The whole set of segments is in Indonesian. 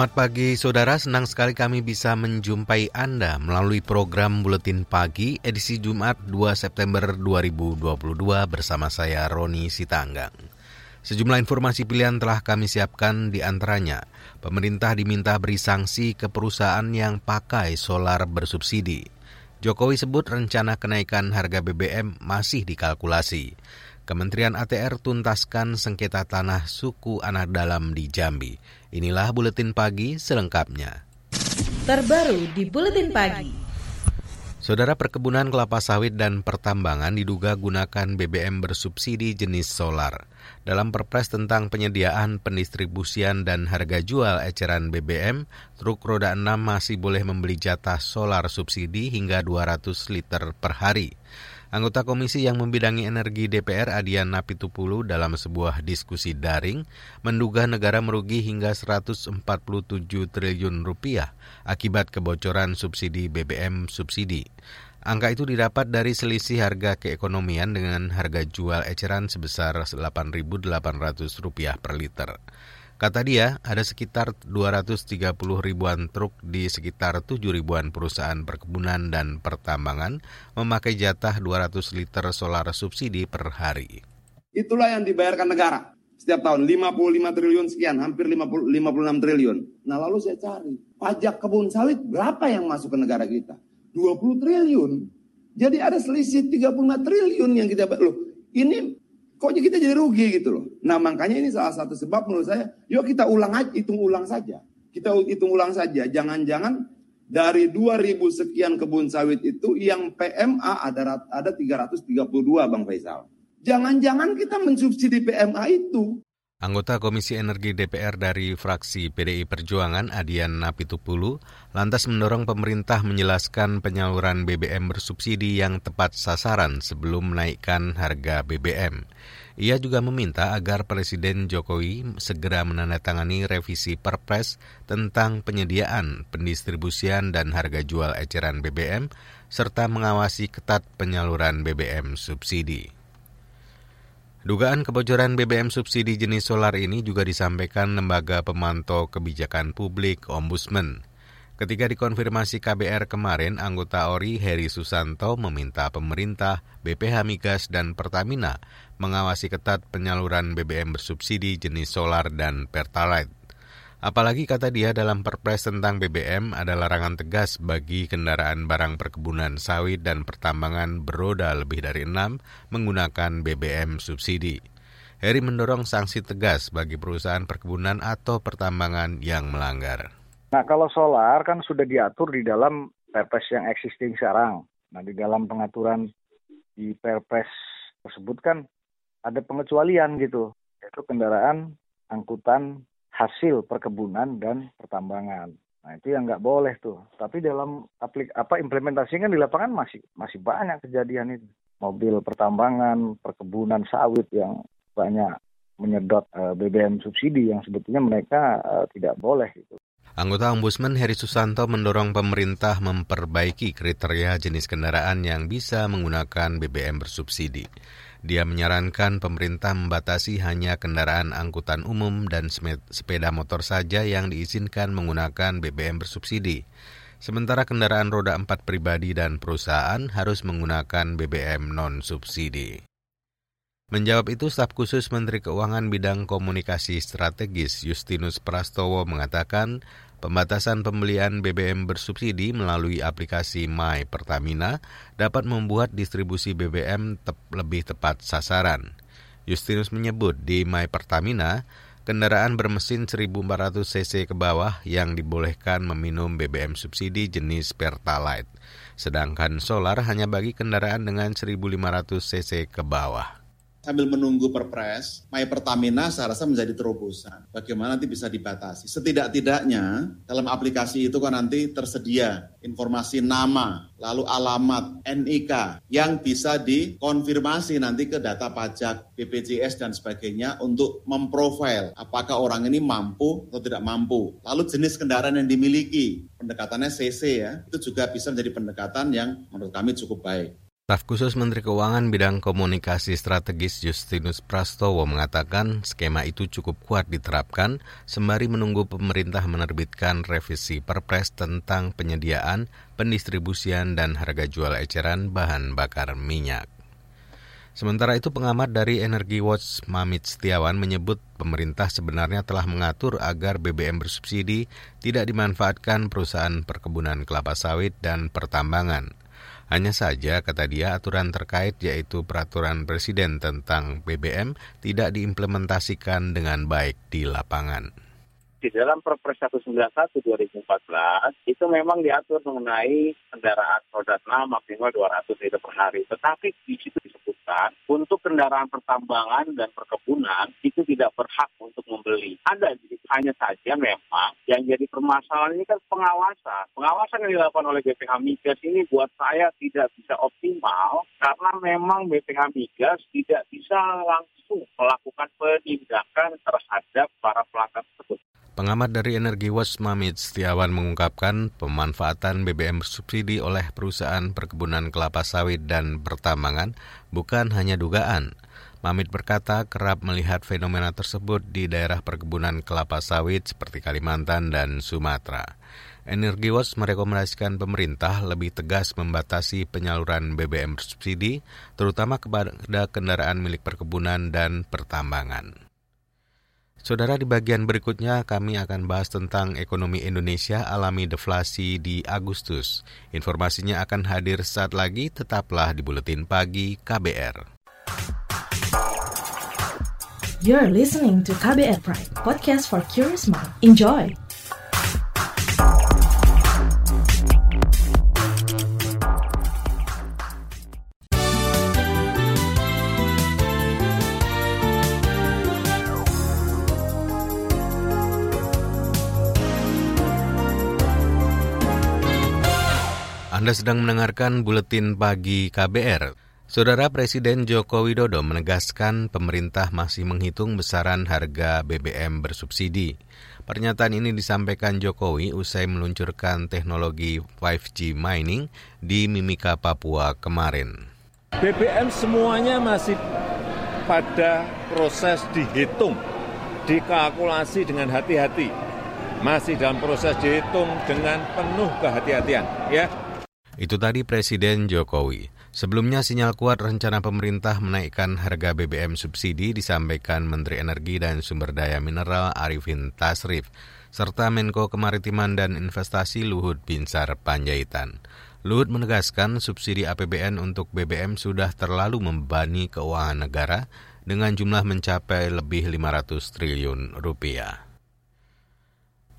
Selamat pagi saudara, senang sekali kami bisa menjumpai Anda melalui program Buletin Pagi edisi Jumat 2 September 2022 bersama saya Roni Sitanggang. Sejumlah informasi pilihan telah kami siapkan di antaranya. Pemerintah diminta beri sanksi ke perusahaan yang pakai solar bersubsidi. Jokowi sebut rencana kenaikan harga BBM masih dikalkulasi. Kementerian ATR tuntaskan sengketa tanah suku anak dalam di Jambi. Inilah buletin pagi selengkapnya. Terbaru di buletin pagi. Saudara perkebunan kelapa sawit dan pertambangan diduga gunakan BBM bersubsidi jenis solar. Dalam perpres tentang penyediaan, pendistribusian, dan harga jual eceran BBM, truk roda 6 masih boleh membeli jatah solar subsidi hingga 200 liter per hari. Anggota komisi yang membidangi energi DPR Adian Napitupulu dalam sebuah diskusi daring menduga negara merugi hingga 147 triliun rupiah akibat kebocoran subsidi BBM subsidi. Angka itu didapat dari selisih harga keekonomian dengan harga jual eceran sebesar Rp8.800 per liter. Kata dia, ada sekitar 230 ribuan truk di sekitar 7 ribuan perusahaan perkebunan dan pertambangan memakai jatah 200 liter solar subsidi per hari. Itulah yang dibayarkan negara setiap tahun 55 triliun sekian, hampir 50, 56 triliun. Nah lalu saya cari, pajak kebun sawit berapa yang masuk ke negara kita? 20 triliun. Jadi ada selisih 35 triliun yang kita loh. Ini kok kita jadi rugi gitu loh. Nah makanya ini salah satu sebab menurut saya, yuk kita ulang aja, hitung ulang saja. Kita hitung ulang saja, jangan-jangan dari 2000 sekian kebun sawit itu yang PMA ada ada 332 Bang Faisal. Jangan-jangan kita mensubsidi PMA itu. Anggota Komisi Energi DPR dari fraksi PDI Perjuangan Adian Napitupulu lantas mendorong pemerintah menjelaskan penyaluran BBM bersubsidi yang tepat sasaran sebelum menaikkan harga BBM. Ia juga meminta agar Presiden Jokowi segera menandatangani revisi Perpres tentang penyediaan, pendistribusian, dan harga jual eceran BBM, serta mengawasi ketat penyaluran BBM subsidi. Dugaan kebocoran BBM subsidi jenis solar ini juga disampaikan Lembaga Pemantau Kebijakan Publik Ombudsman. Ketika dikonfirmasi KBR kemarin, anggota ORI Heri Susanto meminta pemerintah, BPH Migas, dan Pertamina mengawasi ketat penyaluran BBM bersubsidi jenis solar dan Pertalite. Apalagi kata dia dalam perpres tentang BBM ada larangan tegas bagi kendaraan barang perkebunan sawit dan pertambangan beroda lebih dari enam menggunakan BBM subsidi. Heri mendorong sanksi tegas bagi perusahaan perkebunan atau pertambangan yang melanggar. Nah kalau solar kan sudah diatur di dalam perpres yang existing sekarang. Nah di dalam pengaturan di perpres tersebut kan ada pengecualian gitu, yaitu kendaraan angkutan hasil perkebunan dan pertambangan. Nah itu yang nggak boleh tuh. Tapi dalam aplik apa implementasinya di lapangan masih masih banyak kejadian itu. Mobil pertambangan, perkebunan sawit yang banyak menyedot eh, BBM subsidi yang sebetulnya mereka uh, tidak boleh itu. Anggota Ombudsman Heri Susanto mendorong pemerintah memperbaiki kriteria jenis kendaraan yang bisa menggunakan BBM bersubsidi. Dia menyarankan pemerintah membatasi hanya kendaraan angkutan umum dan sepeda motor saja yang diizinkan menggunakan BBM bersubsidi. Sementara kendaraan roda empat pribadi dan perusahaan harus menggunakan BBM non-subsidi. Menjawab itu, staf khusus Menteri Keuangan bidang komunikasi strategis Justinus Prastowo mengatakan Pembatasan pembelian BBM bersubsidi melalui aplikasi My Pertamina dapat membuat distribusi BBM tep lebih tepat sasaran. Justinus menyebut di My Pertamina, kendaraan bermesin 1400 cc ke bawah yang dibolehkan meminum BBM subsidi jenis Pertalite, sedangkan solar hanya bagi kendaraan dengan 1500 cc ke bawah. Sambil menunggu perpres, My Pertamina saya rasa menjadi terobosan. Bagaimana nanti bisa dibatasi. Setidak-tidaknya dalam aplikasi itu kan nanti tersedia informasi nama, lalu alamat, NIK yang bisa dikonfirmasi nanti ke data pajak, BPJS dan sebagainya untuk memprofil apakah orang ini mampu atau tidak mampu. Lalu jenis kendaraan yang dimiliki, pendekatannya CC ya, itu juga bisa menjadi pendekatan yang menurut kami cukup baik. Staf khusus Menteri Keuangan bidang komunikasi strategis Justinus Prastowo mengatakan skema itu cukup kuat diterapkan sembari menunggu pemerintah menerbitkan revisi perpres tentang penyediaan, pendistribusian, dan harga jual eceran bahan bakar minyak. Sementara itu pengamat dari Energy Watch Mamit Setiawan menyebut pemerintah sebenarnya telah mengatur agar BBM bersubsidi tidak dimanfaatkan perusahaan perkebunan kelapa sawit dan pertambangan. Hanya saja, kata dia, aturan terkait yaitu peraturan presiden tentang BBM tidak diimplementasikan dengan baik di lapangan di dalam Perpres 191 2014 itu memang diatur mengenai kendaraan roda 6 maksimal 200 liter per hari. Tetapi di situ disebutkan untuk kendaraan pertambangan dan perkebunan itu tidak berhak untuk membeli. Ada hanya saja memang yang jadi permasalahan ini kan pengawasan. Pengawasan yang dilakukan oleh BPH Migas ini buat saya tidak bisa optimal karena memang BPH Migas tidak bisa langsung melakukan penindakan terhadap para pelanggar tersebut. Pengamat dari Energi Watch Mamit Setiawan mengungkapkan pemanfaatan BBM subsidi oleh perusahaan perkebunan kelapa sawit dan pertambangan bukan hanya dugaan. Mamit berkata kerap melihat fenomena tersebut di daerah perkebunan kelapa sawit seperti Kalimantan dan Sumatera. Energi Watch merekomendasikan pemerintah lebih tegas membatasi penyaluran BBM subsidi, terutama kepada kendaraan milik perkebunan dan pertambangan. Saudara di bagian berikutnya kami akan bahas tentang ekonomi Indonesia alami deflasi di Agustus. Informasinya akan hadir saat lagi, tetaplah di Buletin Pagi KBR. You're listening to KBR Pride, podcast for curious mind. Enjoy! Anda sedang mendengarkan buletin pagi KBR. Saudara Presiden Joko Widodo menegaskan pemerintah masih menghitung besaran harga BBM bersubsidi. Pernyataan ini disampaikan Jokowi usai meluncurkan teknologi 5G mining di Mimika, Papua kemarin. BBM semuanya masih pada proses dihitung, dikalkulasi dengan hati-hati. Masih dalam proses dihitung dengan penuh kehati-hatian, ya itu tadi Presiden Jokowi. Sebelumnya sinyal kuat rencana pemerintah menaikkan harga BBM subsidi disampaikan Menteri Energi dan Sumber Daya Mineral Arifin Tasrif, serta Menko Kemaritiman dan Investasi Luhut Binsar Panjaitan. Luhut menegaskan subsidi APBN untuk BBM sudah terlalu membebani keuangan negara dengan jumlah mencapai lebih 500 triliun rupiah.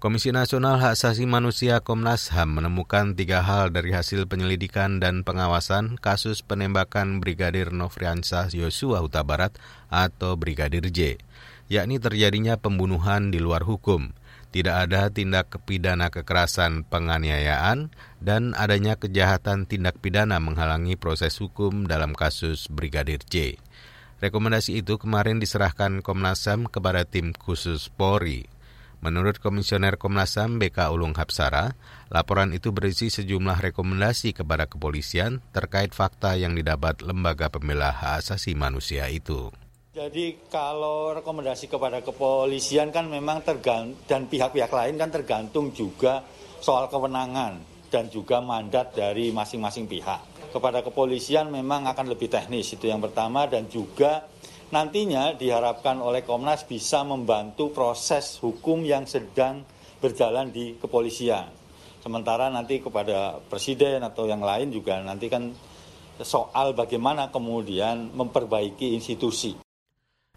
Komisi Nasional Hak Asasi Manusia Komnas HAM menemukan tiga hal dari hasil penyelidikan dan pengawasan kasus penembakan Brigadir Nofriansah Yosua Huta Barat atau Brigadir J, yakni terjadinya pembunuhan di luar hukum, tidak ada tindak pidana kekerasan penganiayaan, dan adanya kejahatan tindak pidana menghalangi proses hukum dalam kasus Brigadir J. Rekomendasi itu kemarin diserahkan Komnas HAM kepada tim khusus Polri. Menurut Komisioner Komnas HAM BK Ulung Hapsara, laporan itu berisi sejumlah rekomendasi kepada kepolisian terkait fakta yang didapat lembaga pembela hak asasi manusia itu. Jadi kalau rekomendasi kepada kepolisian kan memang tergantung dan pihak-pihak lain kan tergantung juga soal kewenangan dan juga mandat dari masing-masing pihak. Kepada kepolisian memang akan lebih teknis itu yang pertama dan juga nantinya diharapkan oleh Komnas bisa membantu proses hukum yang sedang berjalan di kepolisian. Sementara nanti kepada presiden atau yang lain juga nanti kan soal bagaimana kemudian memperbaiki institusi.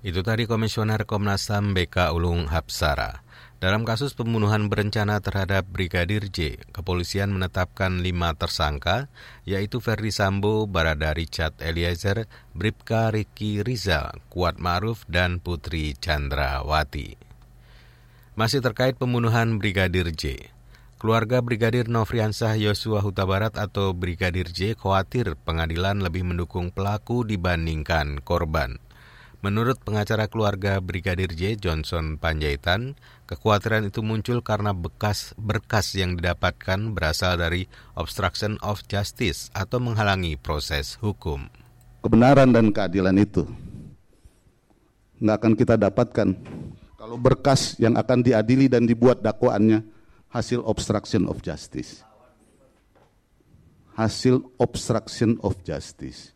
Itu tadi Komisioner Komnas HAM BK Ulung Hapsara. Dalam kasus pembunuhan berencana terhadap Brigadir J, kepolisian menetapkan lima tersangka, yaitu Ferdi Sambo, Barada Richard Eliezer, Bribka Riki Riza, Kuat Ma'ruf, dan Putri Chandrawati. Masih terkait pembunuhan Brigadir J, keluarga Brigadir Nofriansah Yosua Huta Barat atau Brigadir J khawatir pengadilan lebih mendukung pelaku dibandingkan korban. Menurut pengacara keluarga Brigadir J. Johnson Panjaitan, kekhawatiran itu muncul karena bekas berkas yang didapatkan berasal dari obstruction of justice atau menghalangi proses hukum. Kebenaran dan keadilan itu nggak akan kita dapatkan kalau berkas yang akan diadili dan dibuat dakwaannya hasil obstruction of justice. Hasil obstruction of justice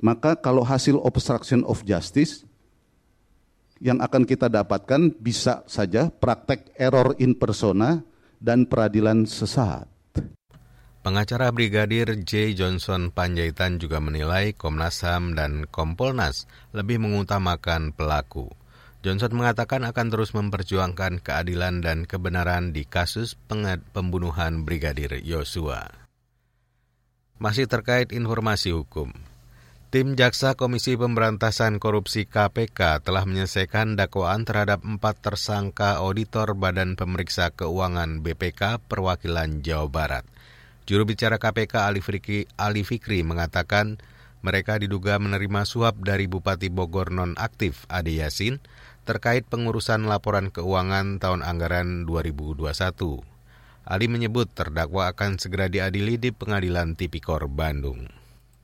maka kalau hasil obstruction of justice yang akan kita dapatkan bisa saja praktek error in persona dan peradilan sesat. Pengacara Brigadir J. Johnson Panjaitan juga menilai Komnas HAM dan Kompolnas lebih mengutamakan pelaku. Johnson mengatakan akan terus memperjuangkan keadilan dan kebenaran di kasus pembunuhan Brigadir Yosua. Masih terkait informasi hukum, Tim Jaksa Komisi Pemberantasan Korupsi KPK telah menyelesaikan dakwaan terhadap empat tersangka auditor Badan Pemeriksa Keuangan BPK Perwakilan Jawa Barat. Juru bicara KPK Ali Fikri, Ali Fikri mengatakan mereka diduga menerima suap dari Bupati Bogor nonaktif Ade Yasin terkait pengurusan laporan keuangan tahun anggaran 2021. Ali menyebut terdakwa akan segera diadili di Pengadilan Tipikor Bandung.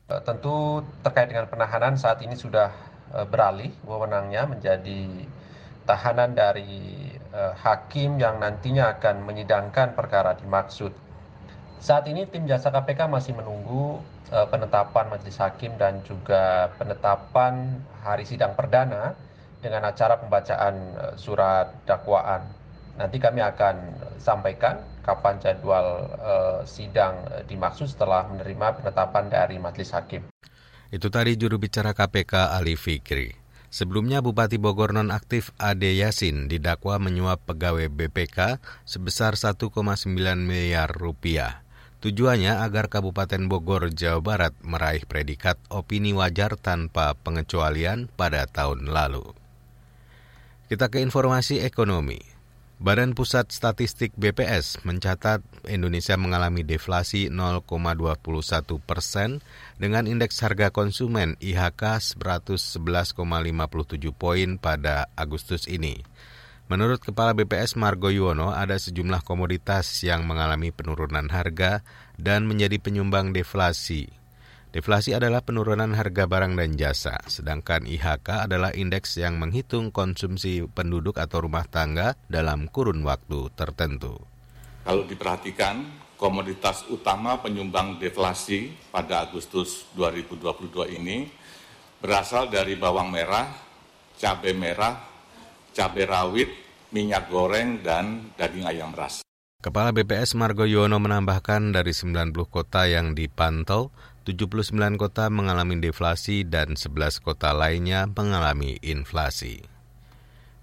Eh, tentu terkait dengan penahanan saat ini sudah eh, beralih wewenangnya menjadi tahanan dari eh, hakim yang nantinya akan menyidangkan perkara dimaksud. Saat ini tim jasa KPK masih menunggu penetapan majelis hakim dan juga penetapan hari sidang perdana dengan acara pembacaan surat dakwaan. Nanti kami akan sampaikan kapan jadwal uh, sidang uh, dimaksud setelah menerima penetapan dari majelis hakim. Itu tadi juru bicara KPK Ali Fikri. Sebelumnya Bupati Bogor nonaktif Ade Yasin didakwa menyuap pegawai BPK sebesar 1,9 miliar rupiah. Tujuannya agar Kabupaten Bogor, Jawa Barat meraih predikat opini wajar tanpa pengecualian pada tahun lalu. Kita ke informasi ekonomi. Badan Pusat Statistik BPS mencatat Indonesia mengalami deflasi 0,21 persen dengan indeks harga konsumen IHK 111,57 poin pada Agustus ini. Menurut Kepala BPS Margo Yuwono, ada sejumlah komoditas yang mengalami penurunan harga dan menjadi penyumbang deflasi. Deflasi adalah penurunan harga barang dan jasa, sedangkan IHK adalah indeks yang menghitung konsumsi penduduk atau rumah tangga dalam kurun waktu tertentu. Kalau diperhatikan, komoditas utama penyumbang deflasi pada Agustus 2022 ini berasal dari bawang merah, cabai merah, cabai rawit, minyak goreng, dan daging ayam ras. Kepala BPS Margo Yono menambahkan dari 90 kota yang dipantau, 79 kota mengalami deflasi dan 11 kota lainnya mengalami inflasi.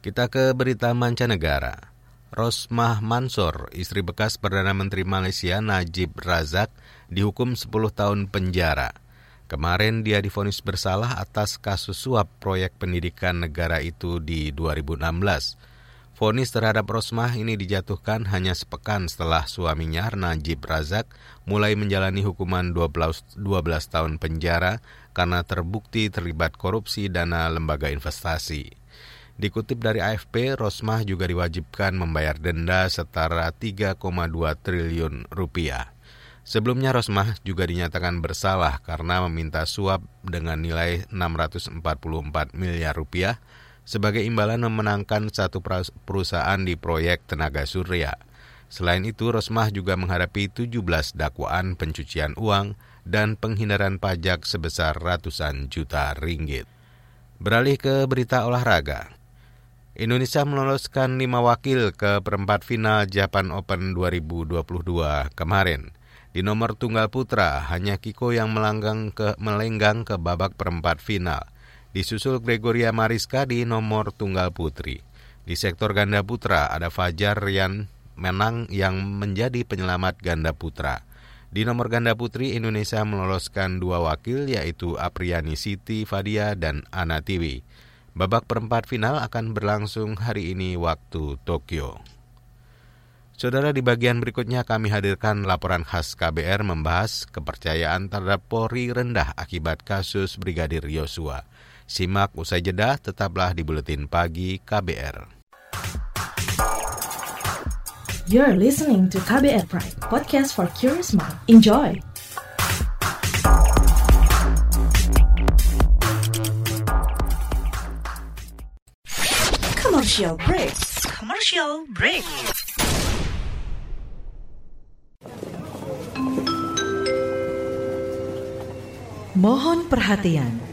Kita ke berita mancanegara. Rosmah Mansor, istri bekas Perdana Menteri Malaysia Najib Razak, dihukum 10 tahun penjara. Kemarin dia difonis bersalah atas kasus suap proyek pendidikan negara itu di 2016. Fonis terhadap Rosmah ini dijatuhkan hanya sepekan setelah suaminya Najib Razak mulai menjalani hukuman 12, 12 tahun penjara karena terbukti terlibat korupsi dana lembaga investasi. Dikutip dari AFP, Rosmah juga diwajibkan membayar denda setara 3,2 triliun rupiah. Sebelumnya Rosmah juga dinyatakan bersalah karena meminta suap dengan nilai 644 miliar rupiah sebagai imbalan memenangkan satu perusahaan di proyek tenaga surya. Selain itu, Rosmah juga menghadapi 17 dakwaan pencucian uang dan penghindaran pajak sebesar ratusan juta ringgit. Beralih ke berita olahraga. Indonesia meloloskan lima wakil ke perempat final Japan Open 2022 kemarin. Di nomor tunggal putra, hanya Kiko yang melanggang ke, melenggang ke babak perempat final disusul Gregoria Mariska di nomor tunggal putri. Di sektor ganda putra ada Fajar Rian Menang yang menjadi penyelamat ganda putra. Di nomor ganda putri, Indonesia meloloskan dua wakil yaitu Apriani Siti Fadia dan Ana Tiwi. Babak perempat final akan berlangsung hari ini waktu Tokyo. Saudara, di bagian berikutnya kami hadirkan laporan khas KBR membahas kepercayaan terhadap Polri rendah akibat kasus Brigadir Yosua. Simak usai jeda, tetaplah di Buletin Pagi KBR. You're listening to KBR Pride, podcast for curious mind. Enjoy! Commercial break. Commercial break. Mohon perhatian.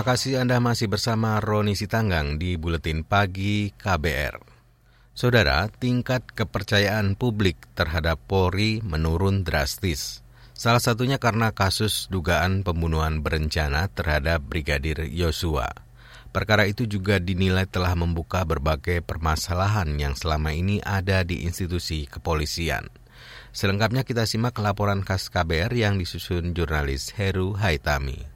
Terima kasih Anda masih bersama Roni Sitanggang di Buletin Pagi KBR. Saudara, tingkat kepercayaan publik terhadap Polri menurun drastis. Salah satunya karena kasus dugaan pembunuhan berencana terhadap Brigadir Yosua. Perkara itu juga dinilai telah membuka berbagai permasalahan yang selama ini ada di institusi kepolisian. Selengkapnya kita simak laporan khas KBR yang disusun jurnalis Heru Haitami.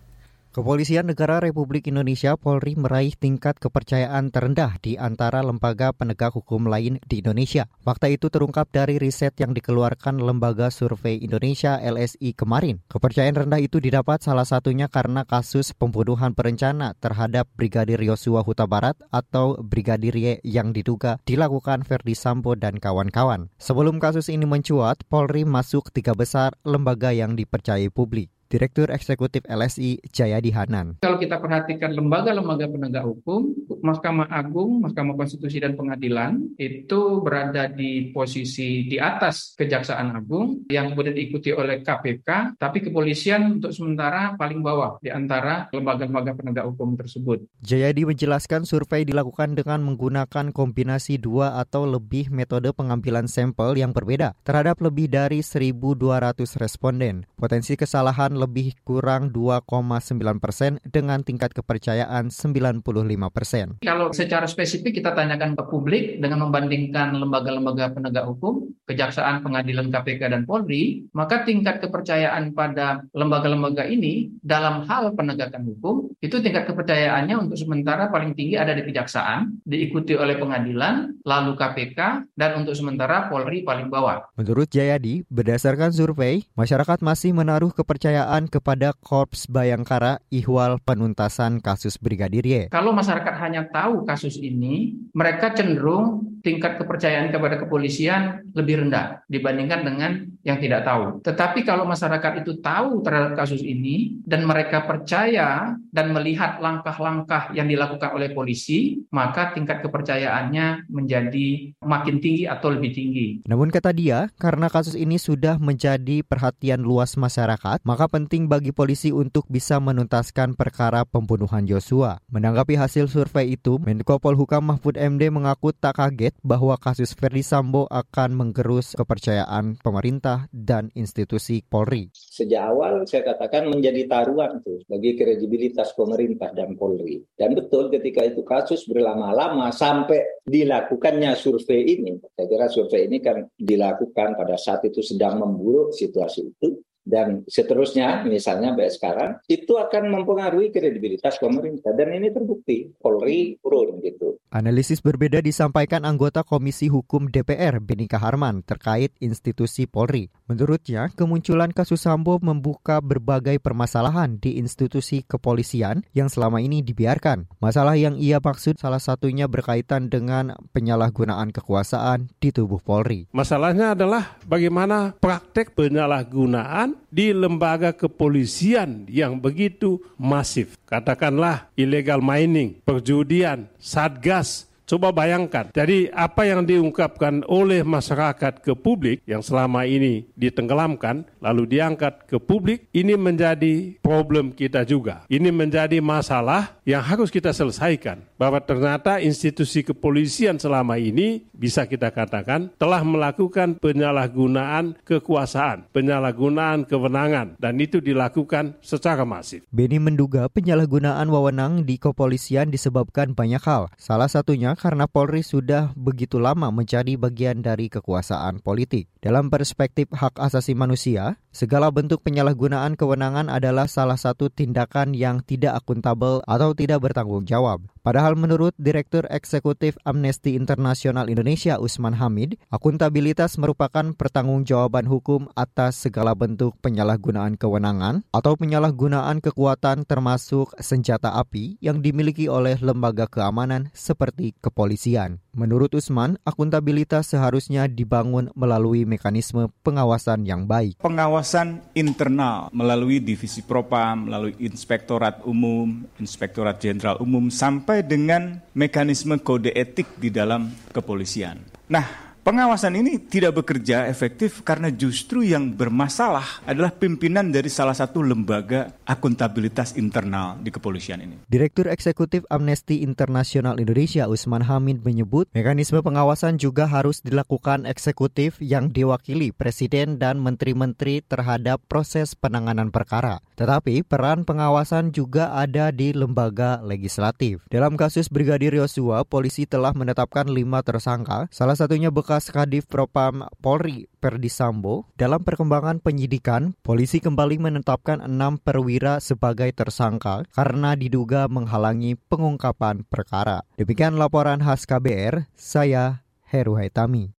Kepolisian Negara Republik Indonesia Polri meraih tingkat kepercayaan terendah di antara lembaga penegak hukum lain di Indonesia. Fakta itu terungkap dari riset yang dikeluarkan Lembaga Survei Indonesia LSI kemarin. Kepercayaan rendah itu didapat salah satunya karena kasus pembunuhan berencana terhadap Brigadir Yosua Huta Barat atau Brigadir Y yang diduga dilakukan Verdi Sambo dan kawan-kawan. Sebelum kasus ini mencuat, Polri masuk tiga besar lembaga yang dipercayai publik. Direktur Eksekutif LSI Jayadi Hanan. Kalau kita perhatikan lembaga-lembaga penegak hukum, Mahkamah Agung, Mahkamah Konstitusi dan Pengadilan itu berada di posisi di atas Kejaksaan Agung yang kemudian diikuti oleh KPK, tapi kepolisian untuk sementara paling bawah di antara lembaga-lembaga penegak hukum tersebut. Jayadi menjelaskan survei dilakukan dengan menggunakan kombinasi dua atau lebih metode pengambilan sampel yang berbeda terhadap lebih dari 1.200 responden. Potensi kesalahan lebih kurang 2,9 persen dengan tingkat kepercayaan 95 persen. Kalau secara spesifik kita tanyakan ke publik dengan membandingkan lembaga-lembaga penegak hukum, kejaksaan, pengadilan, KPK, dan Polri, maka tingkat kepercayaan pada lembaga-lembaga ini dalam hal penegakan hukum, itu tingkat kepercayaannya untuk sementara paling tinggi ada di kejaksaan, diikuti oleh pengadilan, lalu KPK, dan untuk sementara Polri paling bawah. Menurut Jayadi, berdasarkan survei, masyarakat masih menaruh kepercayaan kepercayaan kepada Korps Bayangkara ihwal penuntasan kasus Brigadir Y. Kalau masyarakat hanya tahu kasus ini, mereka cenderung tingkat kepercayaan kepada kepolisian lebih rendah dibandingkan dengan yang tidak tahu. Tetapi kalau masyarakat itu tahu terhadap kasus ini dan mereka percaya dan melihat langkah-langkah yang dilakukan oleh polisi, maka tingkat kepercayaannya menjadi makin tinggi atau lebih tinggi. Namun kata dia, karena kasus ini sudah menjadi perhatian luas masyarakat, maka penting bagi polisi untuk bisa menuntaskan perkara pembunuhan Joshua. Menanggapi hasil survei itu, Menko Polhukam Mahfud MD mengaku tak kaget bahwa kasus Ferdi Sambo akan menggerus kepercayaan pemerintah dan institusi Polri. Sejak awal saya katakan menjadi taruhan tuh bagi kredibilitas pemerintah dan Polri. Dan betul ketika itu kasus berlama-lama sampai dilakukannya survei ini. Saya kira survei ini kan dilakukan pada saat itu sedang memburuk situasi itu dan seterusnya misalnya sampai sekarang itu akan mempengaruhi kredibilitas pemerintah dan ini terbukti Polri turun gitu. Analisis berbeda disampaikan anggota Komisi Hukum DPR Benika Harman terkait institusi Polri. Menurutnya, kemunculan kasus Sambo membuka berbagai permasalahan di institusi kepolisian yang selama ini dibiarkan. Masalah yang ia maksud salah satunya berkaitan dengan penyalahgunaan kekuasaan di tubuh Polri. Masalahnya adalah bagaimana praktek penyalahgunaan di lembaga kepolisian yang begitu masif. Katakanlah illegal mining, perjudian, satgas, Coba bayangkan, jadi apa yang diungkapkan oleh masyarakat ke publik yang selama ini ditenggelamkan, lalu diangkat ke publik, ini menjadi problem kita juga. Ini menjadi masalah yang harus kita selesaikan. Bahwa ternyata institusi kepolisian selama ini bisa kita katakan telah melakukan penyalahgunaan kekuasaan, penyalahgunaan kewenangan, dan itu dilakukan secara masif. Beni menduga penyalahgunaan wewenang di kepolisian disebabkan banyak hal. Salah satunya karena Polri sudah begitu lama menjadi bagian dari kekuasaan politik. Dalam perspektif hak asasi manusia, segala bentuk penyalahgunaan kewenangan adalah salah satu tindakan yang tidak akuntabel atau tidak bertanggung jawab. Padahal menurut Direktur Eksekutif Amnesty Internasional Indonesia Usman Hamid, akuntabilitas merupakan pertanggungjawaban hukum atas segala bentuk penyalahgunaan kewenangan atau penyalahgunaan kekuatan termasuk senjata api yang dimiliki oleh lembaga keamanan seperti kepolisian. Menurut Usman, akuntabilitas seharusnya dibangun melalui mekanisme pengawasan yang baik. Pengawasan internal melalui divisi propam, melalui inspektorat umum, inspektorat jenderal umum, sampai dengan mekanisme kode etik di dalam kepolisian. Nah, Pengawasan ini tidak bekerja efektif karena justru yang bermasalah adalah pimpinan dari salah satu lembaga akuntabilitas internal di kepolisian ini. Direktur Eksekutif Amnesty Internasional Indonesia Usman Hamid menyebut mekanisme pengawasan juga harus dilakukan eksekutif yang diwakili presiden dan menteri-menteri terhadap proses penanganan perkara. Tetapi peran pengawasan juga ada di lembaga legislatif. Dalam kasus Brigadir Yosua, polisi telah menetapkan lima tersangka, salah satunya bekas bekas Kadif Propam Polri Perdi Sambo, dalam perkembangan penyidikan, polisi kembali menetapkan enam perwira sebagai tersangka karena diduga menghalangi pengungkapan perkara. Demikian laporan khas KBR, saya Heru Haitami.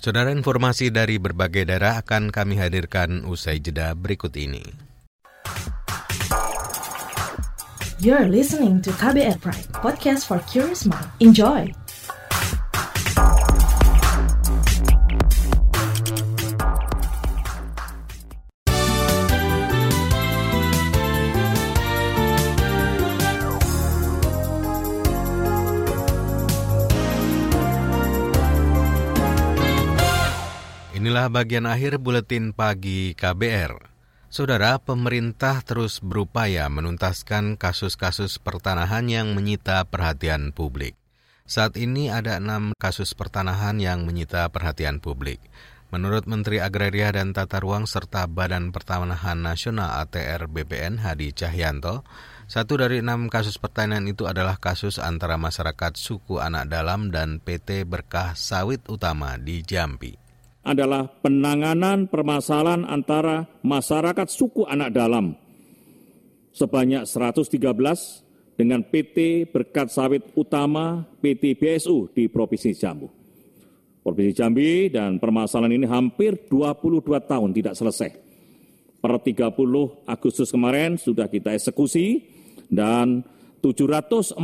Saudara informasi dari berbagai daerah akan kami hadirkan usai jeda berikut ini. You're listening to KBR Pride, podcast for curious mind. Enjoy! Inilah bagian akhir buletin pagi KBR. Saudara, pemerintah terus berupaya menuntaskan kasus-kasus pertanahan yang menyita perhatian publik. Saat ini ada enam kasus pertanahan yang menyita perhatian publik. Menurut Menteri Agraria dan Tata Ruang serta Badan Pertanahan Nasional ATR BPN Hadi Cahyanto, satu dari enam kasus pertanian itu adalah kasus antara masyarakat suku anak dalam dan PT Berkah Sawit Utama di Jambi adalah penanganan permasalahan antara masyarakat suku anak dalam sebanyak 113 dengan PT Berkat Sawit Utama PT BSU di Provinsi Jambi. Provinsi Jambi dan permasalahan ini hampir 22 tahun tidak selesai. Per 30 Agustus kemarin sudah kita eksekusi dan 744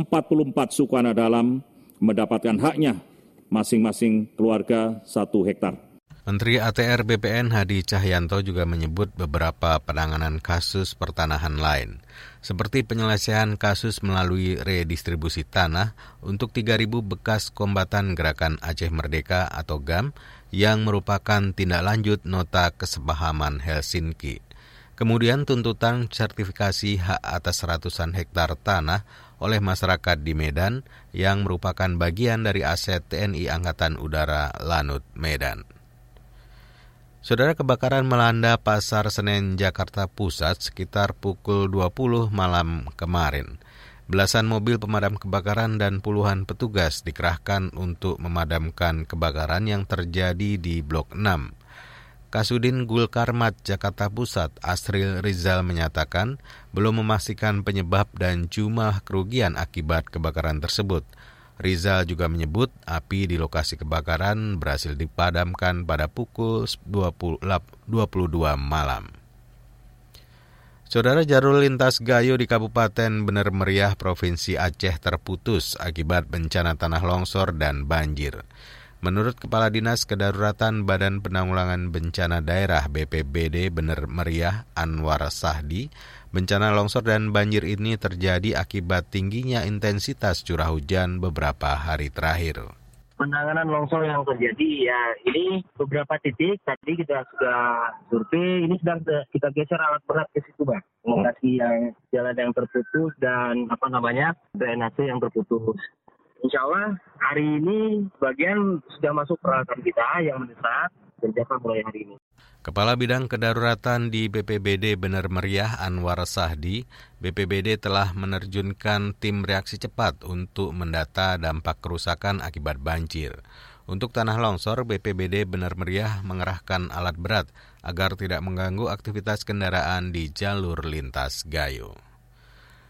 suku anak dalam mendapatkan haknya masing-masing keluarga satu hektar. Menteri ATR BPN Hadi Cahyanto juga menyebut beberapa penanganan kasus pertanahan lain, seperti penyelesaian kasus melalui redistribusi tanah untuk 3.000 bekas kombatan Gerakan Aceh Merdeka atau GAM yang merupakan tindak lanjut nota kesepahaman Helsinki. Kemudian tuntutan sertifikasi hak atas ratusan hektar tanah oleh masyarakat di Medan yang merupakan bagian dari aset TNI Angkatan Udara Lanut Medan. Saudara kebakaran melanda Pasar Senen Jakarta Pusat sekitar pukul 20 malam kemarin. Belasan mobil pemadam kebakaran dan puluhan petugas dikerahkan untuk memadamkan kebakaran yang terjadi di Blok 6. Kasudin Gulkarmat Jakarta Pusat Asril Rizal menyatakan belum memastikan penyebab dan jumlah kerugian akibat kebakaran tersebut. Rizal juga menyebut api di lokasi kebakaran berhasil dipadamkan pada pukul 20, 22 malam. Saudara jalur lintas Gayo di Kabupaten Bener Meriah, Provinsi Aceh terputus akibat bencana tanah longsor dan banjir. Menurut Kepala Dinas Kedaruratan Badan Penanggulangan Bencana Daerah BPBD Bener Meriah Anwar Sahdi, Bencana longsor dan banjir ini terjadi akibat tingginya intensitas curah hujan beberapa hari terakhir. Penanganan longsor yang terjadi ya ini beberapa titik tadi kita sudah survei ini sedang kita geser alat berat ke situ bang lokasi yang jalan yang terputus dan apa namanya drainase yang terputus. Insya Allah hari ini bagian sudah masuk peralatan kita yang mendesak kerjakan mulai hari ini. Kepala Bidang Kedaruratan di BPBD Bener Meriah Anwar Sahdi, BPBD telah menerjunkan tim reaksi cepat untuk mendata dampak kerusakan akibat banjir. Untuk tanah longsor, BPBD Bener Meriah mengerahkan alat berat agar tidak mengganggu aktivitas kendaraan di jalur lintas Gayo.